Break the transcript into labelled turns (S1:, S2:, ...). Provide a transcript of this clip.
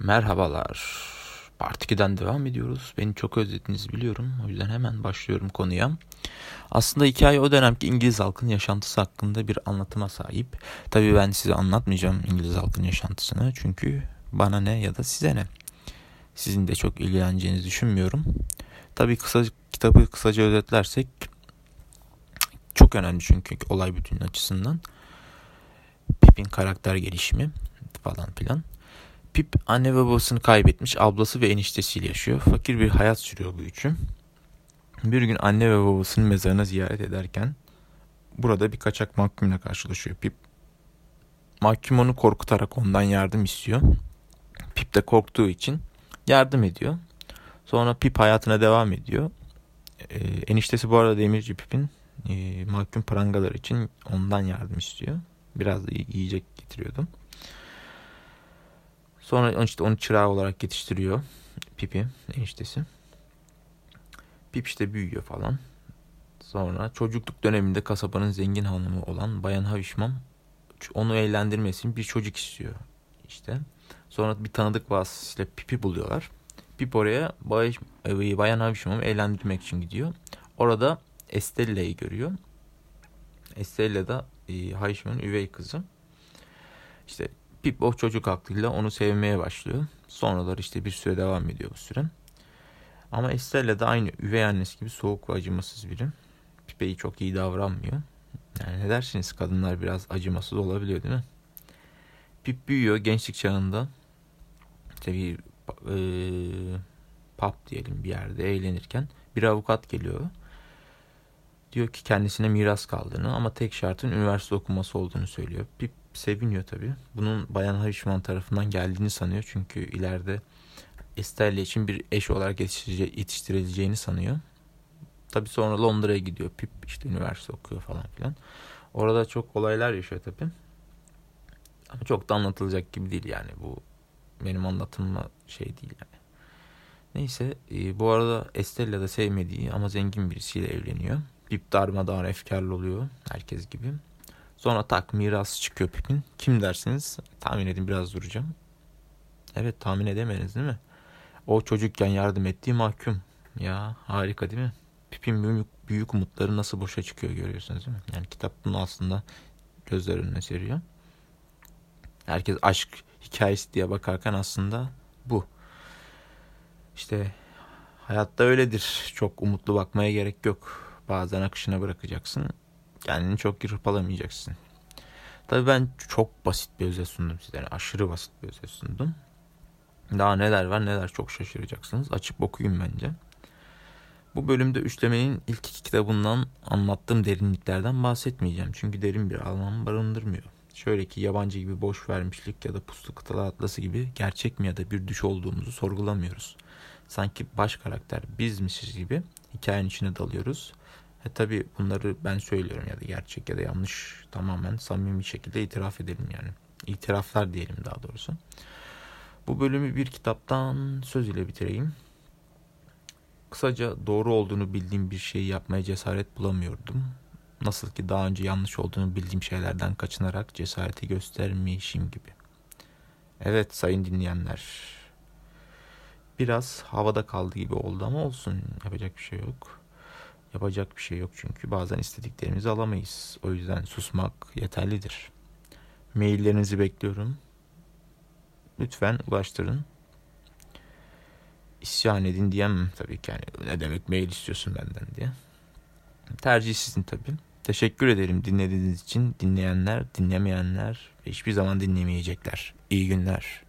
S1: Merhabalar. Part 2'den devam ediyoruz. Beni çok özlediniz biliyorum. O yüzden hemen başlıyorum konuya. Aslında hikaye o dönemki İngiliz halkın yaşantısı hakkında bir anlatıma sahip. Tabii ben size anlatmayacağım İngiliz halkın yaşantısını. Çünkü bana ne ya da size ne. Sizin de çok ilgileneceğinizi düşünmüyorum. Tabii kısa, kitabı kısaca özetlersek çok önemli çünkü olay bütünün açısından. Pip'in karakter gelişimi falan filan. Pip anne ve babasını kaybetmiş, ablası ve eniştesiyle yaşıyor. Fakir bir hayat sürüyor bu üçü. Bir gün anne ve babasının mezarına ziyaret ederken burada bir kaçak mahkumla karşılaşıyor Pip. Mahkum onu korkutarak ondan yardım istiyor. Pip de korktuğu için yardım ediyor. Sonra Pip hayatına devam ediyor. Ee, eniştesi bu arada demirci Pip'in e, mahkum prangalar için ondan yardım istiyor. Biraz da yiyecek getiriyordum. Sonra işte onu çırağı olarak yetiştiriyor. Pipi eniştesi. Pip işte büyüyor falan. Sonra çocukluk döneminde kasabanın zengin hanımı olan Bayan Havişmam onu eğlendirmesi için bir çocuk istiyor işte. Sonra bir tanıdık vasıtasıyla Pip'i buluyorlar. Pip oraya Bay, e, Bayan Havişmam'ı eğlendirmek için gidiyor. Orada Estella'yı görüyor. Estella da e, Havişmam'ın üvey kızı. İşte O çocuk aklıyla onu sevmeye başlıyor. Sonralar işte bir süre devam ediyor bu süre. Ama Estella da aynı üvey annesi gibi soğuk ve acımasız biri. Pip'e çok iyi davranmıyor. Yani ne dersiniz kadınlar biraz acımasız olabiliyor değil mi? Pip büyüyor gençlik çağında. İşte bir e, pub diyelim bir yerde eğlenirken bir avukat geliyor. Diyor ki kendisine miras kaldığını ama tek şartın üniversite okuması olduğunu söylüyor. Pip seviniyor tabii. Bunun Bayan Harishman tarafından geldiğini sanıyor. Çünkü ileride Estelle için bir eş olarak yetiştirileceğini sanıyor. Tabii sonra Londra'ya gidiyor. Pip işte üniversite okuyor falan filan. Orada çok olaylar yaşıyor tabii. Ama çok da anlatılacak gibi değil yani. Bu benim anlatımla şey değil yani. Neyse e, bu arada Estella da sevmediği ama zengin birisiyle evleniyor. Pip darmadağın efkarlı oluyor herkes gibi. Sonra tak miras çıkıyor Pip'in. Kim dersiniz? Tahmin edin biraz duracağım. Evet tahmin edemediniz değil mi? O çocukken yardım ettiği mahkum. Ya harika değil mi? Pip'in büyük, büyük umutları nasıl boşa çıkıyor görüyorsunuz değil mi? Yani kitap bunu aslında gözler önüne seriyor. Herkes aşk hikayesi diye bakarken aslında bu. İşte hayatta öyledir. Çok umutlu bakmaya gerek yok. Bazen akışına bırakacaksın kendini çok hırpalamayacaksın. Tabii ben çok basit bir özet sundum. Yani aşırı basit bir özet sundum. Daha neler var neler çok şaşıracaksınız. Açıp okuyun bence. Bu bölümde üçlemenin ilk iki kitabından anlattığım derinliklerden bahsetmeyeceğim. Çünkü derin bir anlam barındırmıyor. Şöyle ki yabancı gibi boş vermişlik ya da puslu kıtalar atlası gibi gerçek mi ya da bir düş olduğumuzu sorgulamıyoruz. Sanki baş karakter bizmişiz gibi hikayenin içine dalıyoruz e tabi bunları ben söylüyorum ya da gerçek ya da yanlış tamamen samimi bir şekilde itiraf edelim yani. İtiraflar diyelim daha doğrusu. Bu bölümü bir kitaptan söz ile bitireyim. Kısaca doğru olduğunu bildiğim bir şeyi yapmaya cesaret bulamıyordum. Nasıl ki daha önce yanlış olduğunu bildiğim şeylerden kaçınarak cesareti göstermişim gibi. Evet sayın dinleyenler. Biraz havada kaldı gibi oldu ama olsun yapacak bir şey yok. Yapacak bir şey yok çünkü bazen istediklerimizi alamayız. O yüzden susmak yeterlidir. Maillerinizi bekliyorum. Lütfen ulaştırın. İsyan edin diyemem tabii ki. Yani ne demek mail istiyorsun benden diye. Tercih sizin tabii. Teşekkür ederim dinlediğiniz için. Dinleyenler, dinlemeyenler hiçbir zaman dinlemeyecekler. İyi günler.